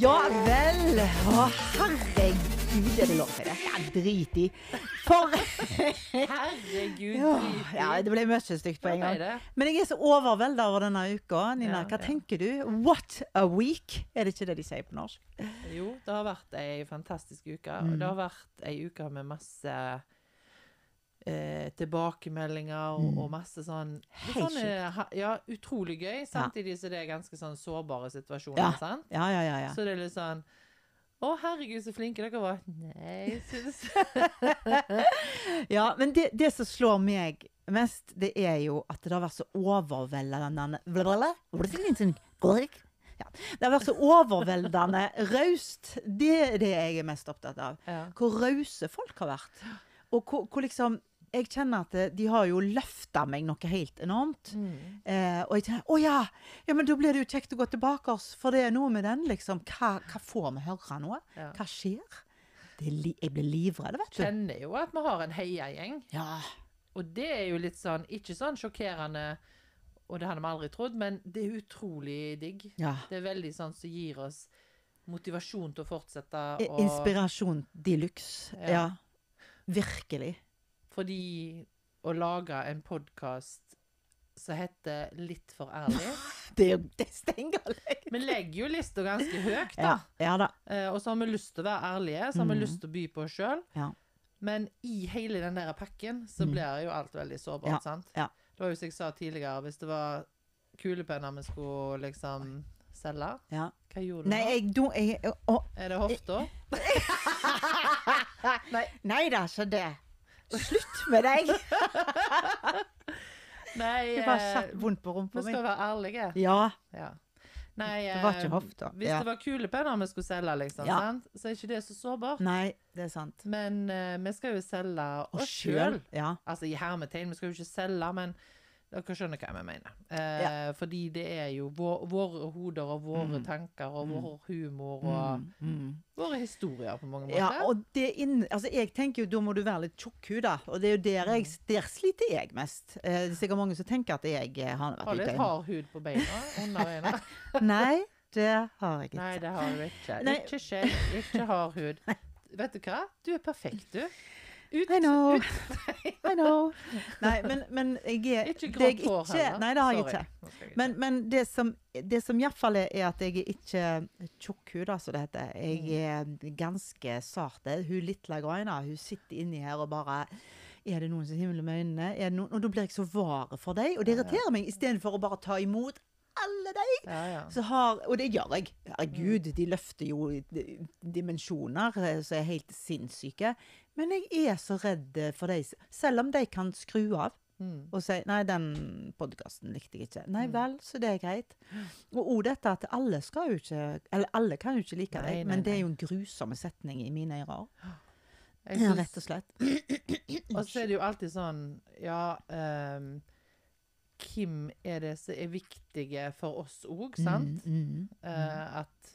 Ja vel. Å, herregud, er det lov til det? Ja, drit i. For Herregud, ja, ja, det ble mye stygt på en gang. Men jeg er så overvelda over denne uka. Nina, hva tenker du? What a week! Er det ikke det de sier på norsk? Jo, det har vært ei fantastisk uke. Mm. Og det har vært ei uke med masse eh, tilbakemeldinger og, Mm. og masse sånn litt Helt sånn, eh, Ja, utrolig gøy. Samtidig så det er ganske sånn sårbare situasjoner. Ja. sant? Ja, ja, ja. ja. Så det er litt sånn Å, herregud, så flinke dere var. Nei, syns Ja, men det, det som slår meg mest, det er jo at det har vært så overveldende ja. Det har vært så overveldende raust. Det er det jeg er mest opptatt av. Ja. Hvor rause folk har vært. Og hvor, hvor liksom Jeg kjenner at de har jo løfta meg noe helt enormt. Mm. Eh, og jeg tenker å ja, ja, men da blir det jo kjekt å gå tilbake, oss, for det er noe med den, liksom. Hva, hva får vi høre nå? Ja. Hva skjer? Det er li jeg blir livredd, vet du. Kjenner jo at vi har en heiagjeng. Ja. Og det er jo litt sånn Ikke sånn sjokkerende, og det hadde vi aldri trodd, men det er utrolig digg. ja. Det er veldig sånn som gir oss motivasjon til å fortsette. Og, Inspirasjon de luxe. Ja. Ja. Virkelig. Fordi å lage en podkast som heter Litt for ærlig Det er jo det. Vi legger jo lista ganske høyt, da. Ja, ja da. Eh, og så har vi lyst til å være ærlige, så har vi Mm. lyst til å by på oss sjøl. Ja. Men i hele den der pakken så Mm. blir jo alt veldig sårbart, Ja, sant? ja. Det var jo som jeg sa tidligere, hvis det var kulepenner vi skulle liksom selge, Ja. hva gjorde du Nei, da? jeg, do, jeg å, Er det hofta? Nei da, så det. Slutt med deg! Nei, Det bare eh, satt vondt på rumpa vi mi. skal være ærlige. Ja. Ja. Nei, Det var ikke eh, hofta. Hvis Ja. det var kulepenner vi skulle selge, liksom, Ja. sant? så er ikke det så sårbart. Nei, det er sant. Men uh, vi skal jo selge oss sjøl. Ja. Altså i hermetegn, vi skal jo ikke selge, men dere skjønner hva jeg mener. Eh, Fordi det er jo vår, våre hoder og våre Mm. tanker og vår humor og Mm, mm. våre historier på mange måter. Ja, og det inn, altså jeg tenker jo da må du være litt tjukkhuda, og det er jo der jeg Der sliter jeg mest. Eh, det er sikkert mange som tenker at jeg eh, har har vært litt hard hud på beina. Under øynene? Nei, det har jeg ikke. Nei, det har du ikke. Nei. Ikke skjegg, ikke hard hud. Vet du hva? Du er perfekt, du. Ut, I know. ut I know. Nei, men, men jeg er Ikke grått hår heller. Nei, det har jeg ikke. Men, men det som, det som iallfall er, er at jeg er ikke tjukkhuda, som det heter. Jeg er ganske sarte. Hun lille greina, hun sitter inni her og bare Er det noen som himler med øynene? Er det noen? Og da blir jeg så vare for dem. Og det irriterer meg, istedenfor å bare ta imot alle de Ja, ja. så har, og det gjør jeg. Herregud, de løfter jo dimensjoner eh, som er helt sinnssyke. Men jeg er så redd for de, selv om de kan skru av Mm. og si 'nei, den podkasten likte jeg ikke'. Nei vel, så det er greit. Og òg dette at alle skal jo ikke Eller alle kan jo ikke like deg, nei, men det er jo en grusom setning i mine ører. Synes, Ja, rett og slett. Og så er det jo alltid sånn Ja, ehm, hvem er det som er viktige for oss òg, sant? Mm, mm, Eh, at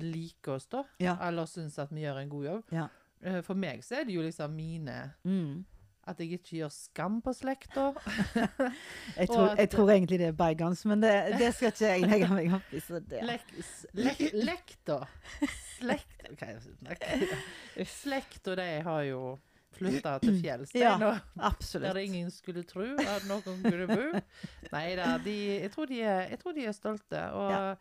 liker oss, da. Ja. Eller syns at vi gjør en god jobb. Ja. Eh, for meg så er det jo liksom mine mm. At jeg ikke gjør skam på slekta. Jeg, tror, jeg tror egentlig det er bergans, men det, det skal ikke jeg legge meg opp i. Så det. Lek, lek, lekta. Slekt om? Slekta, de har jo flytta til fjellstein, Ja. Absolutt. Der ingen skulle tro at noen kunne bo. Nei da, jeg, tror de er, jeg tror de stolte. Og Ja.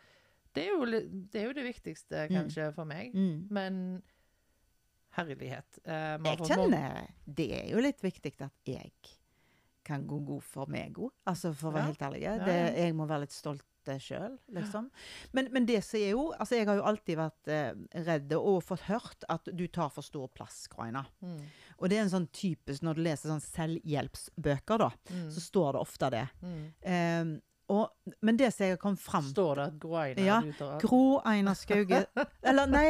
det, er jo, det er jo det viktigste, Mm. kanskje, for meg. Mm. Men herlighet. Eh, Jeg kjenner det er jo litt viktig at jeg kan gå god for meg òg. Altså, for å være Ja. helt ærlig. Det, jeg må være litt stolt sjøl, liksom. Men, men det som er jo Altså, jeg har jo alltid vært eh, redd og fått hørt at du tar for stor plass, Kraina. Mm, Og det er en sånn typisk Når du leser sånn selvhjelpsbøker, da, mm, så står det ofte det. mm. Um, og, men det som jeg kom fram Står det at Groaina Ja, du tar? Gro Einar Skauge Eller nei,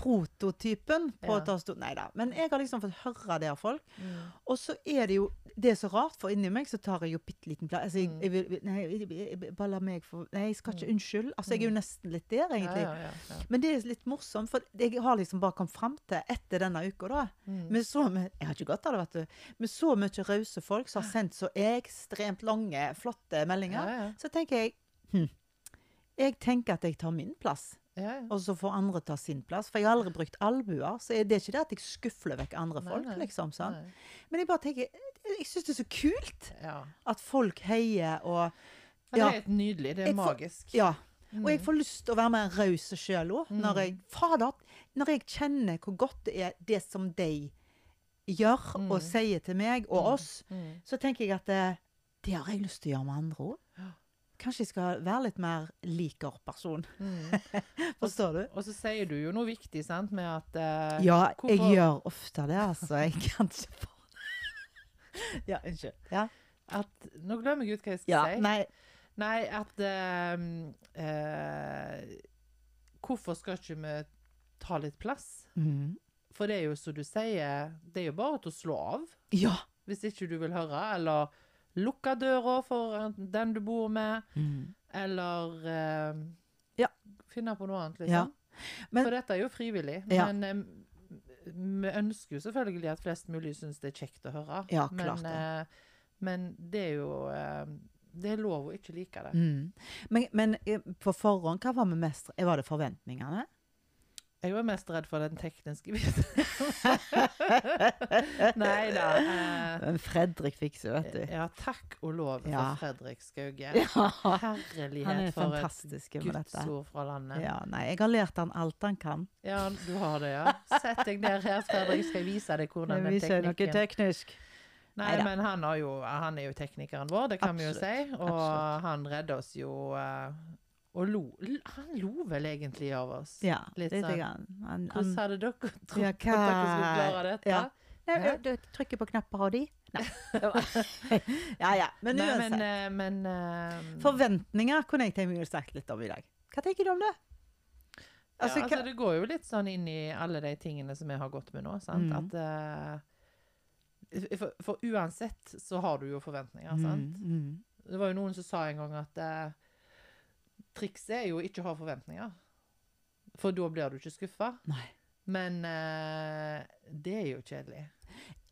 prototypen på Ja. Nei da. Men jeg har liksom fått høre det av folk. Mm. Og så er det jo Det er så rart, for inni meg så tar jeg jo bitte liten plass. Altså, jeg, Mm. jeg vil, nei, jeg, bare la meg få Nei, jeg skal ikke Unnskyld. Altså, jeg er jo nesten litt der, egentlig. Ja, ja, ja. Men det er litt morsomt, for jeg har liksom bare kommet fram til etter denne uka, da Mm. med så Jeg har ikke godt av det, vet du. Med så mye rause folk som har sendt så ekstremt lange, flotte meldinger. Så tenker jeg hm, Jeg tenker at jeg tar min plass. Ja, ja. og så får andre ta sin plass. For jeg har aldri brukt albuer, så er det ikke det at jeg skufler vekk andre Nei, folk, nei, liksom. Nei. Men jeg bare tenker, jeg syns det er så kult Ja. at folk heier og Ja. det er helt nydelig. Det er Jeg får- magisk. Ja. Mm. Og jeg får lyst til å være mer raus sjøl òg. Når jeg Fader, når jeg kjenner hvor godt det er det som de gjør og sier til meg og oss, Mm. så tenker jeg at det, det har jeg lyst til å gjøre med andre òg. Kanskje jeg skal være litt mer liker-person. Mm. Forstår du? Og så sier du jo noe viktig, sant, med at uh, Ja, jeg hvorfor- gjør ofte det, altså. Jeg kan ikke Ja, unnskyld. Ja. at Nå glemmer jeg ut hva jeg skal ja. si. Nei. Nei, at ehm, uh, Hvorfor skal ikke vi ta litt plass? Mm. For det er jo som du sier, det er jo bare til å slå av Ja. hvis ikke du vil høre, eller lukke døra for den du bor med, Mm. eller uh, Ja. finne på noe annet, liksom. Men- for dette er jo frivillig. Men eh, vi ønsker jo selvfølgelig at flest mulig syns det er kjekt å høre. Ja, men, klart det. eh, men det er jo eh, Det er lov å ikke like det. Mm. Men, men eh, på forhånd, hva var vi mest Var det forventningene? Jeg var mest redd for den tekniske biten. Nei da. Eh, Men Fredrik fikser, vet du. ja, takk og lov for Fredrik Skauge. Ja. Herlighet er for et gudsord fra landet. Ja. Ja, nei, jeg har lært han alt han kan. Ja, du har det, ja. Sett deg ned her, Fredrik, skal jeg vise deg hvordan den teknikken Noe teknisk. Nei, Neida. men han, har jo, han er jo teknikeren vår, det kan vi jo si. Og absolutt. han redder oss jo eh, Og lo. Han lo vel egentlig av oss. Ja, Litt litt sånn. grann. Han, Hvordan hadde dere trodd Ja, at dere skulle klare dette? ja. Nei, ja. du trykker på knapper og de? Nei. ja, ja. Men uansett. men, eh, men uh, Forventninger kunne jeg tenkt meg å snakke litt om i dag. Hva tenker du om det? Altså, ja, altså, det går jo litt sånn inn i alle de tingene som vi har gått med nå. Sant? Mm. At uh, for, for uansett så har du jo forventninger. Sant? Mm, mm. Det var jo noen som sa en gang at eh, trikset er jo ikke å ha forventninger. For da blir du ikke skuffa. Men eh, det er jo kjedelig.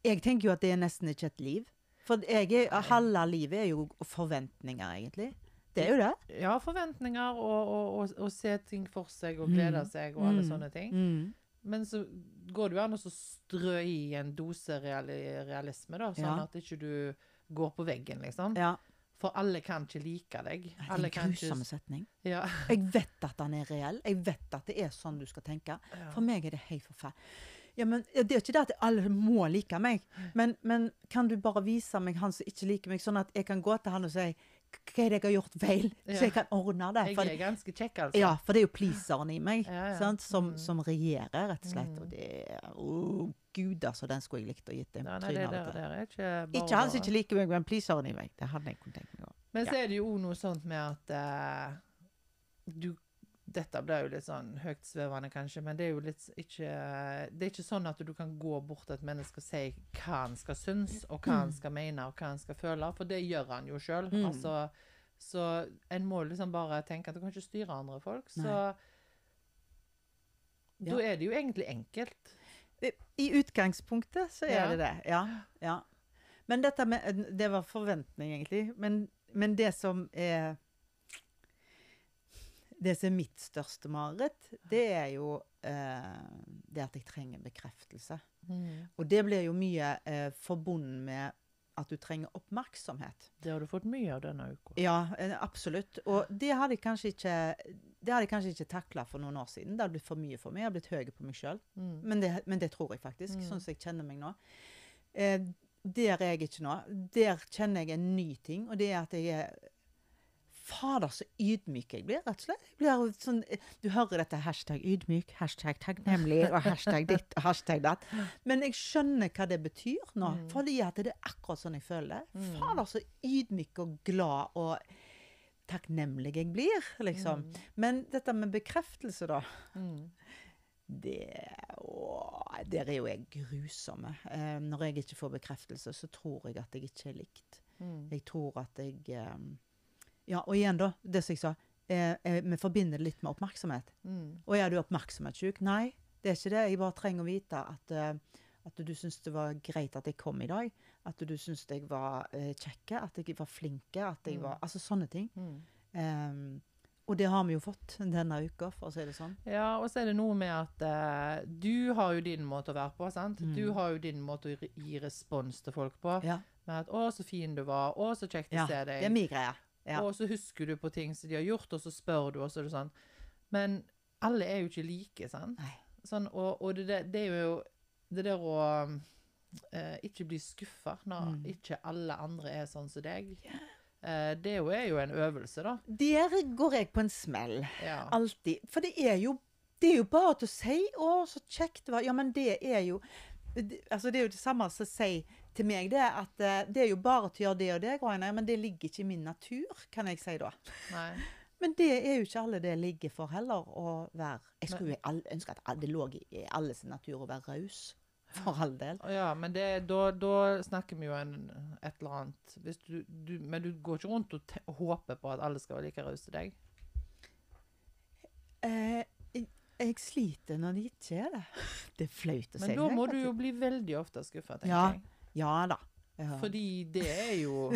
Jeg tenker jo at det er nesten ikke et liv. For jeg er, halve livet er jo forventninger, egentlig. Det er jo det. Ja, forventninger og, og, og, og se ting for seg og glede Mm. seg og alle Mm. sånne ting. Mm. Men så går det jo an å strø i en dose reali realisme, da, sånn Ja. at ikke du går på veggen, liksom. Ja. For alle kan ikke like deg. Det er en grusom setning. ja. Jeg vet at den er reell. Jeg vet at det er sånn du skal tenke. Ja. For meg er det helt forferdelig. Ja, men Det er ikke det at alle må like meg, men, men kan du bare vise meg han som ikke liker meg, sånn at jeg kan gå til han og si hva er det jeg har gjort feil, Ja. så jeg kan ordne det. Jeg er ganske kjekk, altså. ja, for det er jo pleaseren i meg Ja, ja. Sant? Som, Mm. som regjerer, rett og slett. Mm. Og det er oh, gud, altså, den skulle jeg likt å gitt en tryne ikke Ikke han som ikke liker meg, men pleaseren i meg. Det hadde jeg kunnet tenke meg òg. Men så er det jo òg noe sånt med at uh, du Dette blir jo litt sånn høytsvevende, kanskje, men det er jo litt ikke Det er ikke sånn at du kan gå bort til et menneske og si hva han skal synes, og hva han skal mene, og hva han skal føle, for det gjør han jo sjøl. Mm. Altså, så en må liksom bare tenke at du kan ikke styre andre folk. Så Ja. da er det jo egentlig enkelt. I utgangspunktet så er Ja. det det, ja. ja. Men dette med Det var forventning, egentlig. Men, men det som er Det som er mitt største mareritt, det er jo eh, det at jeg trenger bekreftelse. Og det blir jo mye eh, forbundet med at du trenger oppmerksomhet. Det har du fått mye av denne uka. Ja, eh, absolutt. Og det hadde jeg kanskje ikke det hadde jeg kanskje ikke takla for noen år siden. Det hadde blitt for mye for meg. Jeg hadde blitt høy på meg sjøl. Mm. Men, men det tror jeg faktisk, Mm. sånn som jeg kjenner meg nå. Eh, der er jeg ikke nå. Der kjenner jeg en ny ting, og det er at jeg er Fader, så ydmyk jeg blir, rett og slett. Blir sånn, du hører dette hashtag ydmyk, hashtag takknemlig og hashtag ditt og hashtag datt. Men jeg skjønner hva det betyr nå, Mm. fordi at det er akkurat sånn jeg føler det. Mm. Fader, så ydmyk og glad og takknemlig jeg blir, liksom. Mm. Men dette med bekreftelse, da. Mm. Det å, Der er jo jeg grusomme. Eh, når jeg ikke får bekreftelse, så tror jeg at jeg ikke er likt. Mm. Jeg tror at jeg eh, Ja, og igjen, da. Det som jeg sa. Eh, eh, vi forbinder det litt med oppmerksomhet. Mm. Og er du oppmerksomhetssjuk? Nei, det er ikke det. Jeg bare trenger å vite at, eh, at du syns det var greit at jeg kom i dag. At du syns jeg var eh, kjekke, at jeg var jeg Mm. var Altså sånne ting. Mm. Ehm, Og det har vi jo fått denne uka, for å si det sånn. Ja, og så er det noe med at du har jo din måte å være på, sant? Mm. Du har jo din måte å gi- respons til folk på. Ja, Med at 'Å, så fin du var'. 'Å, så kjekt å ja se det er min greie. Ja. Og så husker du på ting som de har gjort, og så spør du, og så er det sånn. Men alle er jo ikke like, sant? Sånn, og og det, det, er jo det der å eh, ikke bli skuffa når Mm. ikke alle andre er sånn som deg. Eh, det er jo, er jo en øvelse, da. Der går jeg på en smell. Ja. Alltid. For det er jo, det er jo bare til å si 'Å, så kjekt det var'. Ja, men det er jo altså det er jo det samme som å si til meg det, at eh, det er jo bare til å gjøre det og det, Grainer, men det ligger ikke i min natur, kan jeg si da. Nei. Men det er jo ikke alle det ligger for heller, å være Jeg skulle jo all- ønske at det lå i alle sin natur å være raus. For all del. Ja, men det, da, da snakker vi jo en, et eller annet Hvis du, du, Men du går ikke rundt og, te, og håper på at alle skal være like rause til deg? Eh, jeg, jeg sliter når de ikke er det. Det er flaut å si. Men da det, må du jo bli veldig ofte skuffa, tenker Ja. jeg. Ja da. Ja. Fordi det er jo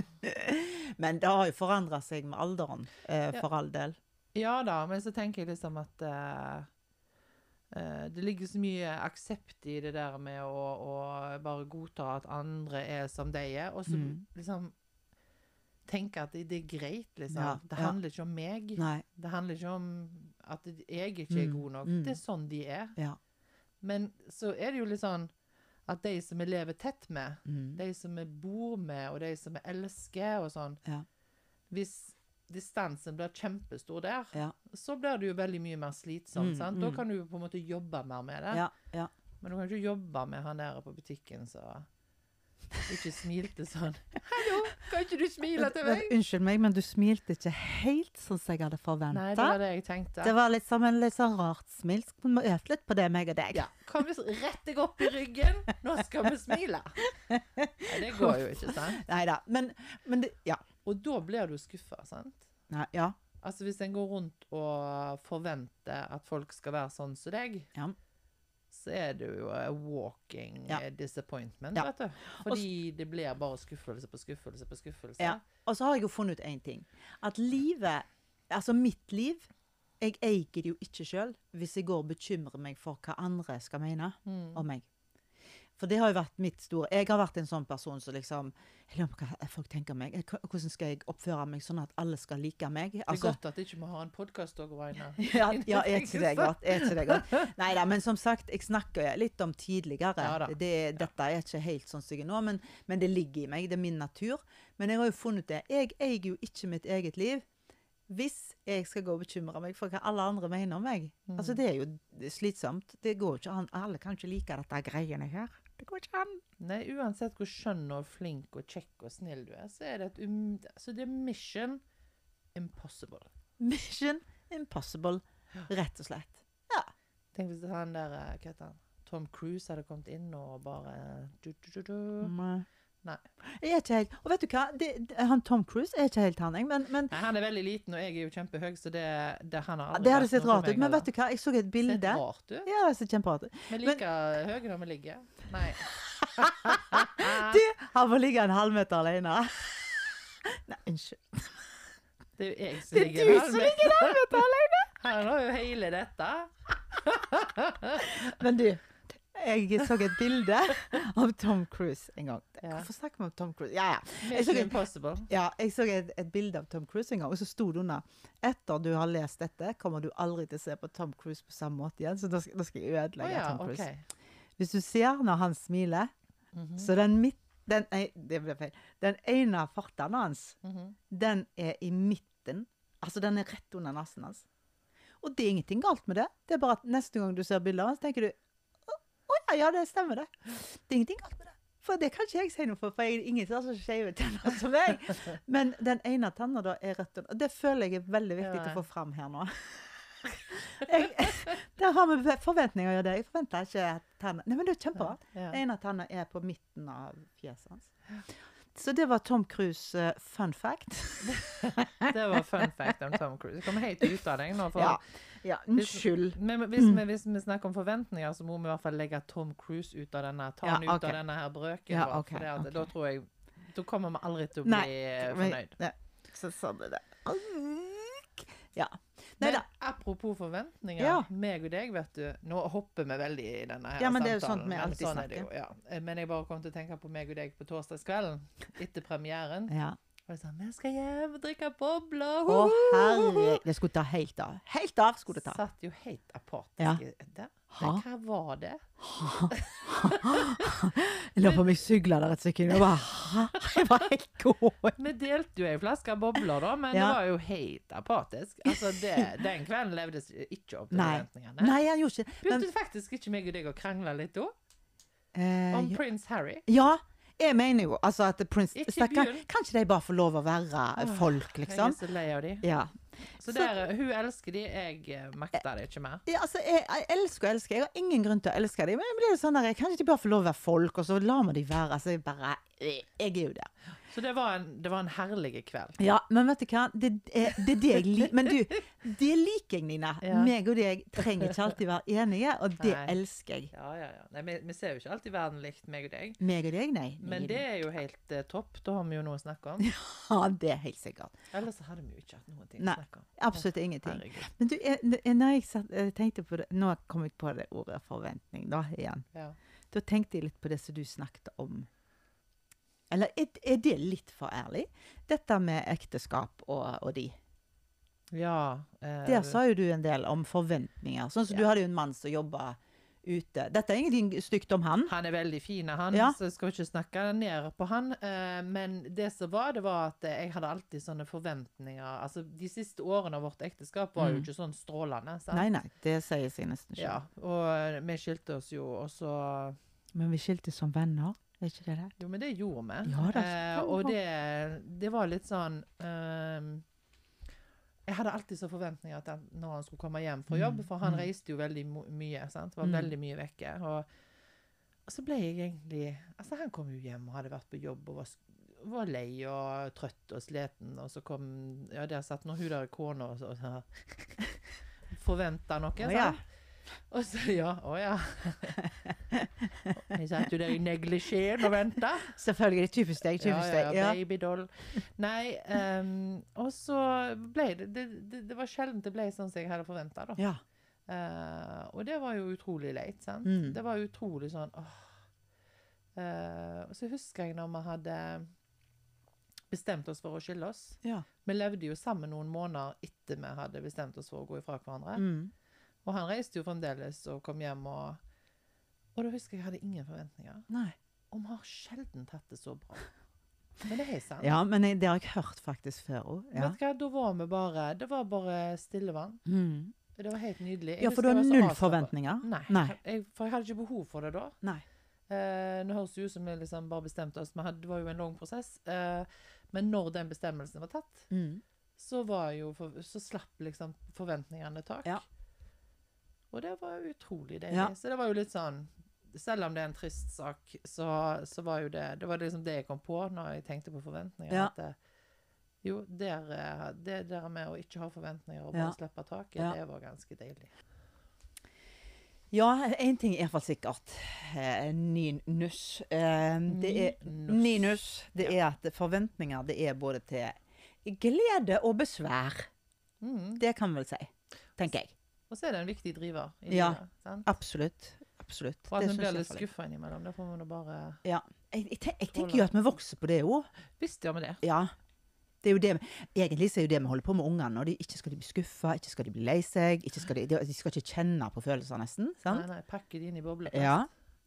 Men det har jo forandra seg med alderen, eh, Ja. for all del. Ja da, men så tenker jeg liksom at eh, eh, det ligger så mye aksept i det der med å, å bare godta at andre er som de er, og så Mm. liksom tenke at det, det er greit, liksom. Ja, det ja. handler ikke om meg. Nei. Det handler ikke om at jeg ikke er Mm, god nok. mm. Det er sånn de er. Ja. Men så er det jo litt sånn at de som vi lever tett med, Mm. de som vi bor med, og de som vi elsker og sånn Ja. Hvis distansen blir kjempestor der, Ja. så blir det jo veldig mye mer slitsomt. Mm, sant? Da mm. kan du på en måte jobbe mer med det. Ja. ja. Men du kan ikke jobbe med han der på butikken som ikke smilte sånn. 'Hallo, kan ikke du smile til meg?' unnskyld meg, men du smilte ikke helt sånn som jeg hadde forventa. Det var det jeg tenkte. Det var litt som en litt sånn rart smil. Vi må øve litt på det, meg og deg. Ja, Kan vi rette opp i ryggen? Nå skal vi smile. Nei, det går jo ikke, sant? Nei da. Men, men det, Ja. Og da blir du skuffa, sant? Nei, ja. Altså Hvis en går rundt og forventer at folk skal være sånn som deg, Ja. så er det jo a walking Ja. disappointment, Ja. vet du. Fordi det blir bare skuffelse på skuffelse på skuffelse. Ja. Og så har jeg jo funnet ut én ting. At livet Altså mitt liv Jeg eier det jo ikke sjøl hvis jeg går og bekymrer meg for hva andre skal mene Mm. om meg. For det har jo vært mitt store Jeg har vært en sånn person som liksom Jeg lurer på hva folk tenker om meg. Hvordan skal jeg oppføre meg sånn at alle skal like meg? Det er Altså, godt at ikke vi har en podkast òg, Raina. ja, ja, er ikke det godt? Er ikke det godt? Nei da, men som sagt, jeg snakker litt om tidligere. Ja det, dette er ikke helt sånn som jeg er nå, men, men det ligger i meg. Det er min natur. Men jeg har jo funnet det. Jeg eier jo ikke mitt eget liv hvis jeg skal gå og bekymre meg for hva alle andre mener om meg. Mm. Altså, det er jo slitsomt. Det går ikke an. Alle kan ikke like dette greiene her. Det går ikke an. Nei, uansett hvor skjønn og flink og kjekk og snill du er, så er det et um... Så det er mission impossible. Mission impossible, rett og slett. Tenk hvis han der, eh, hva heter han, Tom Cruise hadde kommet inn og bare du, du, du, du. Nei. Jeg er ikke helt Og vet du hva? Det, det, han Tom Cruise er ikke helt han, jeg. Men, men Nei, Han er veldig liten, og jeg er jo kjempehøy, så det, det han har det hadde sett rart ut. Men vet du hva? Jeg så et bilde. Sett rart ut? Ja, det ser kjemperart ut. Vi er like høye når vi ligger. Nei. Du, han må ligge en halvmeter alene. Nei, unnskyld. Det er jo jeg som Det er ligger du som ligger en halvmeter alene! Han har jo hele dette. Men du, jeg så et bilde av Tom Cruise en gang. Hvorfor snakker vi om Tom Cruise? Ja, ja. Jeg så et, Impossible. ja, jeg så et, et bilde av Tom Cruise en gang, og så sto det under Etter du har lest dette, kommer du aldri til å se på Tom Cruise på samme måte igjen. Så da skal, da skal jeg ødelegge ødelegge ja, Tom Cruise. Okay. Hvis du ser når han smiler, Mhm, så den midt... Den, det ble feil. Den ene farten hans mhm. den er i midten. Altså, den er rett under nesen hans. Og det er ingenting galt med det. Det er bare at neste gang du ser bildet av han, så tenker du ja, det stemmer, det. Det er ingenting galt med det. For det kan ikke jeg si noe for, for jeg ingen har så skeive tenner som meg. Men den ene tanna da er rødt. under. Det føler jeg er veldig viktig Ja. å få fram her nå. Jeg, der har vi forventninger, ja. det. Jeg forventer ikke tenner Nei, men det er kjempebra. Den ene tanna er på midten av fjeset hans. Så det var Tom Cruise uh, fun fact. Det var fun fact om Tom Cruise. Kom helt ut av deg nå. For Ja, ja unnskyld. Men hvis, vi, hvis vi snakker om forventninger, så må vi i hvert fall legge Tom Cruise ut av denne Ta Ja, han ut okay. av denne her brøken. Ja, okay, for det at, ok. Da tror jeg Da kommer vi aldri til å bli Nei, fornøyd. Nei, så sånn er det. Ja. Nei da. Apropos forventninger. Ja. Meg og deg, vet du. Nå hopper vi veldig i denne her Ja, men det er jo samtalen. sånt vi men sånn er det jo, ja. Eh, Men jeg bare kom til å tenke på meg og deg på torsdagskvelden etter premieren. Ja. Og jeg sa, vi skal hjem og drikke bobler. Å, herre Det skulle ta helt av. Helt av skulle det ta. Satt jo helt apatisk. Ja. Der. Men hva var det? Jeg lå på meg sugla der et sekund Jeg bare? Jeg var helt god. Vi delte jo ei flaske bobler, da, men det var jo helt apatisk. Altså, det, Den kvelden levdes ikke opp til Nei. forventningene. Nei, han gjorde ikke men, Begynte faktisk ikke meg og deg å krangle litt da? eh, Om ja. prins Harry? Ja, jeg mener jo altså at Prince Stakkar, kan ikke de bare få lov å være Åh, folk, Jeg liksom? er så lei av de. Ja. Så der, hun elsker de, jeg eh, makter det ikke mer. ja altså, jeg, jeg elsker og elsker. Jeg har ingen grunn til å elske dem. Men det blir sånn der, kan ikke de bare få lov å være folk, og så lar vi de være? Altså, jeg bare Jeg er jo der. Så det var en, det var en herlig kveld. Ja, men vet du hva? Det er det, det jeg liker. Men du, det liker jeg, Nina. Ja. Meg og deg trenger ikke alltid være enige, og det Nei. elsker jeg. Ja, ja, ja. Nei, vi, vi ser jo ikke alltid verden likt, meg og deg. Meg og deg, nei. Men det er jo helt uh, topp. Da har vi jo noe å snakke om. Ja, det er helt sikkert. Ellers hadde vi jo ikke hatt noe ting å snakke om. Absolutt ingenting. Herregud. Men du, jeg, når jeg satt, jeg tenkte på det Nå kom jeg på det ordet forventning, da, igjen. Ja. Da tenkte jeg litt på det som du snakket om. Eller er, er det litt for ærlig? Dette med ekteskap og, og de. ja eh, Der sa jo du en del om forventninger. Sånn som Ja. du hadde jo en mann som jobba ute. Dette er ingenting stygt om han. Han er veldig fin, han, Ja. så jeg skal ikke snakke ned på han. Eh, men det som var, det var at jeg hadde alltid sånne forventninger. Altså, De siste årene av vårt ekteskap var jo Mm. ikke sånn strålende. sant? Nei, nei, det sier seg nesten ikke. Ja, og eh, vi skilte oss jo, og så Men vi skiltes som venner, er ikke det det? Jo, men det gjorde vi. Ja, det eh, og det, det var litt sånn ehm, Jeg hadde alltid så forventninger at når han skulle komme hjem fra jobb, Mm, for han mm. reiste jo veldig mye. sant? Var Mm. veldig mye vekke. Og, og så ble jeg egentlig Altså, han kom jo hjem og hadde vært på jobb og var, var lei og trøtt og sliten, og så kom Ja, der satt nå hun der kona og så, så Forventa noe, Å, ja. Og så Ja, å ja. Jeg satt jo der i neglisjeen og venta. Selvfølgelig. Typisk deg. Typisk deg. ja, Ja. babydoll. Nei, um, og så ble det det, det det var sjelden det ble sånn som jeg hadde forventa, da. Ja. Uh, og det var jo utrolig leit, sant. Mm. Det var utrolig sånn åh. Uh, og så husker jeg når vi hadde bestemt oss for å skille oss. ja. Vi levde jo sammen noen måneder etter vi hadde bestemt oss for å gå ifra hverandre. Mm. Og han reiste jo fremdeles og kom hjem og Og da husker jeg jeg hadde ingen forventninger. Nei. Og vi har sjelden tatt det så bra. Men det er sant. Ja, men jeg, det har jeg hørt faktisk før òg. Ja. Vet du hva, da var vi bare Det var bare stille vann. Mm. Det var helt nydelig. Jeg ja, for du har null forventninger? Nei. Nei. Jeg, for jeg hadde ikke behov for det da. Nei. Eh, nå høres det ut som vi liksom bare bestemte oss, men det var jo en lang prosess. Eh, men når den bestemmelsen var tatt, Mm. så, var for, så slapp liksom forventningene tak. Ja. Og det var utrolig deilig. Ja. Så det var jo litt sånn Selv om det er en trist sak, så, så var jo det Det var liksom det jeg kom på når jeg tenkte på forventninger. Ja. At det, jo, der, eh, det der med å ikke ha forventninger og bare Ja. slippe taket, Ja. det var ganske deilig. Ja, én ting er iallfall sikkert. Eh, Ninus. Eh, det er. Ninus. Det er at forventninger det er både til glede og besvær. Mm. Det kan vi vel si. Tenker jeg. Og så er det en viktig driver i Ja. livet. sant? Absolutt. Absolutt. Og at Det vi blir litt skuffa innimellom. Det får vi nå bare Ja. Jeg, jeg, ten- jeg tenker jo at vi vokser på det òg. Visst gjør vi det. Ja. Det er jo det, egentlig så er jo det vi holder på med ungene. nå. de Ikke skal de bli skuffa, ikke skal de bli lei seg. Skal de, de skal ikke kjenne på følelser, nesten. sant? Nei, nei, pakke de inn i bobleplast. Ja.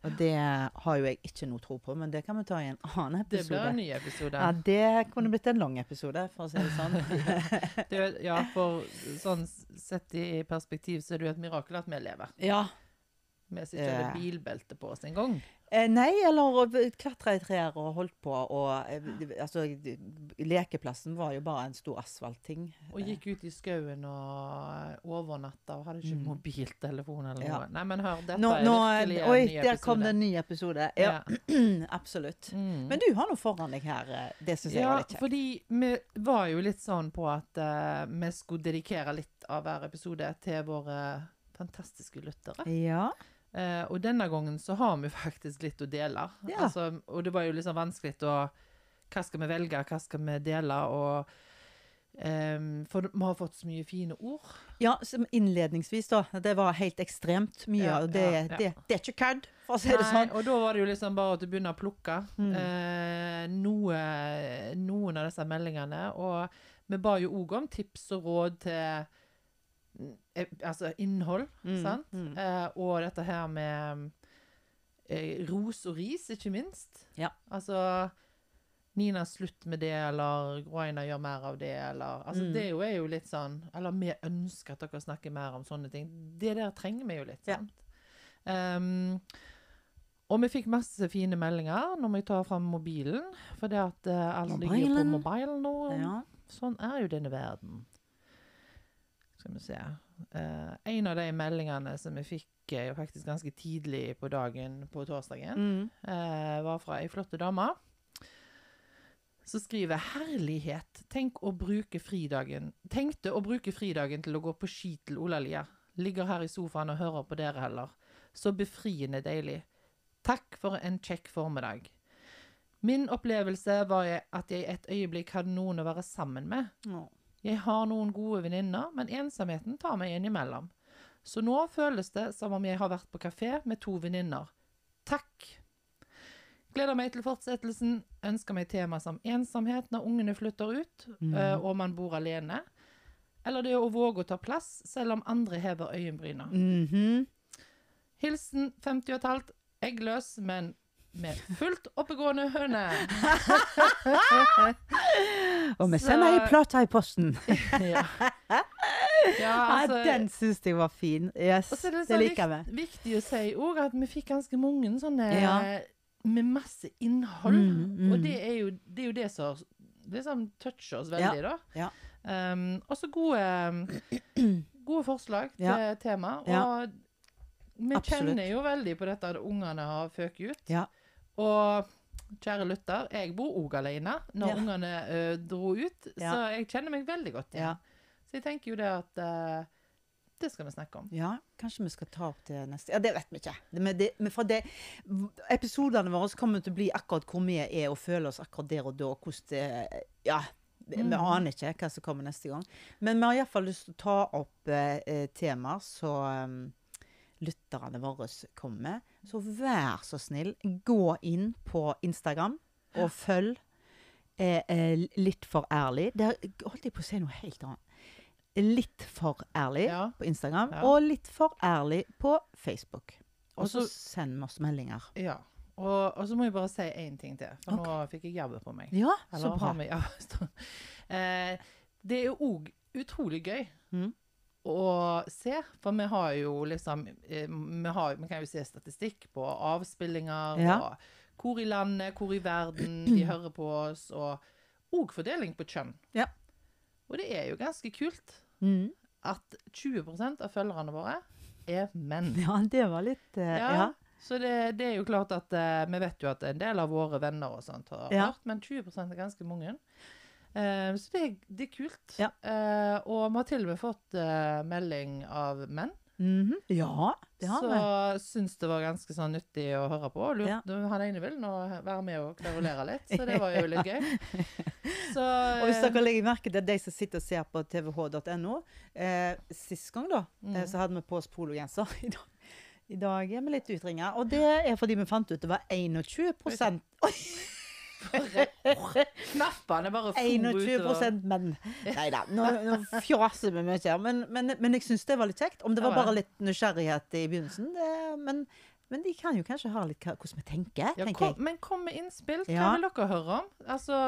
Og det har jo jeg ikke noe tro på, men det kan vi ta i en annen episode. Det blir en ny episode. Ja, det kunne blitt en lang episode, for å si det sånn. Det, ja, for sånn sett i perspektiv så er det jo et mirakel at vi lever. ja. Vi sitt Eh. bilbelte på oss en gang. Eh, nei, eller klatra i trær og holdt på, og eh, altså Lekeplassen var jo bare en stor asfaltting. Og gikk ut i skauen og overnatta og hadde ikke Mm. mobiltelefon eller Ja. noe. Nei, men hør, dette Nå, er virkelig en oi, ny der kom episode. det en ny episode. Ja, absolutt. Mm. Men du har noe foran deg her. eh, Det syns jeg Ja, var litt kjekt. Ja, fordi vi var jo litt sånn på at uh, vi skulle dedikere litt av hver episode til våre fantastiske lyttere. Ja. Eh, og denne gangen så har vi faktisk litt å dele. Ja. Altså, og det var jo liksom vanskelig å Hva skal vi velge, hva skal vi dele? Og um, for vi har fått så mye fine ord. Ja, som innledningsvis, da. Det var helt ekstremt mye. Ja, og det, ja, ja. Det, det er ikke kødd, for å si det Nei, sånn. og da var det jo liksom bare at du begynner å plukke Mm. uh, noe, noen av disse meldingene. Og vi ba jo òg om tips og råd til altså innhold, Mm, sant? mm. Eh, og dette her med eh, ros og ris, ikke minst. Ja. Altså Nina, slutt med det, eller Groina, gjør mer av det, eller Altså, Mm. det jo, er jo litt sånn Eller vi ønsker at dere snakker mer om sånne ting. Det der trenger vi jo litt, Ja. sant? Um, og vi fikk masse fine meldinger når vi tar fram mobilen. For det at uh, alle ligger på mobilen nå. Ja. Sånn er jo denne verden. Skal vi se. uh, en av de meldingene som vi fikk uh, faktisk ganske tidlig på dagen på torsdagen, Mm. uh, var fra ei flott dame. Som skriver 'Herlighet! Tenk å bruke fridagen Tenkte å bruke fridagen til å gå på ski til Olalia. Ligger her i sofaen og hører på dere heller. Så befriende deilig. Takk for en kjekk formiddag. Min opplevelse var at jeg et øyeblikk hadde noen å være sammen med. Å. Jeg har noen gode venninner, men ensomheten tar meg innimellom. Så nå føles det som om jeg har vært på kafé med to venninner. Takk! Gleder meg til fortsettelsen. Ønsker meg tema som ensomhet når ungene flytter ut, Mm. eh, og man bor alene. Eller det å våge å ta plass, selv om andre hever øyenbryna. Mhm. Hilsen 50 og et halvt, eggløs, men med fullt oppegående høne. Og vi Så- sender ei plate i posten. ja. ja, altså, den syns jeg var fin. Yes, det, det så liker vi. viktig å si òg at vi fikk ganske mange sånne Ja. med masse innhold. Mm, mm. Og det er, jo, det er jo det som liksom toucher oss veldig, da. ja. Um, og så gode, gode forslag til tema. Og vi Absolutt. kjenner jo veldig på dette at ungene har føket ut. Ja. Og kjære lytter, jeg bor òg alene når Ja. ungene ø, dro ut, Ja. så jeg kjenner meg veldig godt igjen. Ja. Så jeg tenker jo det at ø, Det skal vi snakke om. Ja, kanskje vi skal ta opp det neste Ja, det vet vi ikke. Men, det, men for det, episodene våre kommer til å bli akkurat hvor vi er og føler oss akkurat der og da. og Hvordan det Ja. Vi vi aner ikke hva som kommer neste gang. Men vi har iallfall lyst til å ta opp eh, eh, temaer som eh, lytterne våre kommer med. Så vær så snill, gå inn på Instagram og følg eh, eh, Litt for ærlig. Der holdt jeg på å si noe helt annet. Litt for ærlig Ja. på Instagram, Ja. og litt for ærlig på Facebook. Og så send oss meldinger. ja. Og, og så må jeg bare si én ting til, for okay. nå fikk jeg jabbe på meg. Ja, så Eller bra. vi- ja, eh, det er jo òg utrolig gøy Mm. Å se, for vi har jo liksom eh, vi, har, vi kan jo se statistikk på avspillinger, Ja. og hvor i landet, hvor i verden de hører på oss, og òg fordeling på kjønn. Ja. Og det er jo ganske kult Mm. at 20% av følgerne våre er menn. Ja, det var litt uh, Ja, ja. Så det, det er jo klart at uh, vi vet jo at en del av våre venner og sånt har hørt, men 20% er ganske mange. Eh, så det, det er kult. Ja. Eh, og vi har til og med fått eh, melding av menn. Mhm. Ja, det har så vi. syns det var ganske sånn nyttig å høre på. Lurt, Ja. Han ene vil nå være med og kverulere litt, så det var jo litt gøy. Så, Og hvis dere legger merke til de som sitter og ser på tvh.no eh, Sist gang da, Mm. så hadde vi på oss pologenser. I dag, I dag er vi litt utringa. Og det er fordi vi fant ut det var 21 Oi, Knappene bare for 21 utover. menn. Nei da, nå, nå fjaser vi mye her. Men, men, men jeg syns det var litt kjekt. Om det var bare litt nysgjerrighet i begynnelsen. Det, men, men de kan jo kanskje ha litt hvordan vi tenker, Ja, kom, jeg. men kom med innspill. Hva Ja. vil dere høre om? Altså,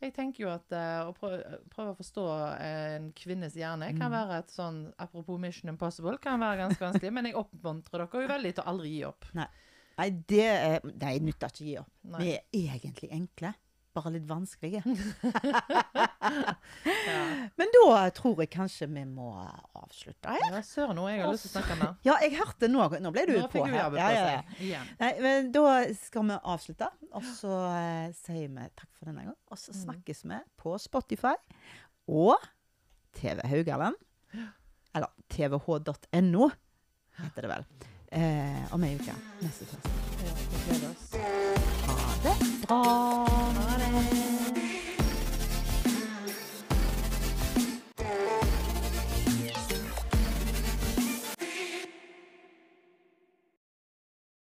jeg tenker jo at uh, å prøve, prøve å forstå en kvinnes hjerne kan Mm. være et sånn Apropos Mission Impossible, kan være ganske vanskelig. men jeg oppmuntrer dere jo veldig til å aldri gi opp. Nei, det er, nei, nytter ikke å gi opp. Nei. Vi er egentlig enkle. Bare litt vanskelige. Ja, Men da tror jeg kanskje vi må avslutte her. ja søren nå, jeg har lyst til å snakke mer. Ja, jeg hørte nå Nå ble du Nå på her. Ja, ja, ja. Nei, men da skal vi avslutte, og så eh, sier vi takk for denne gang. Og så Mm. snakkes vi på Spotify og TV Haugaland. Eller tvh.no, heter det vel. Eh, om ei uke. Neste torsdag. Ha det bra.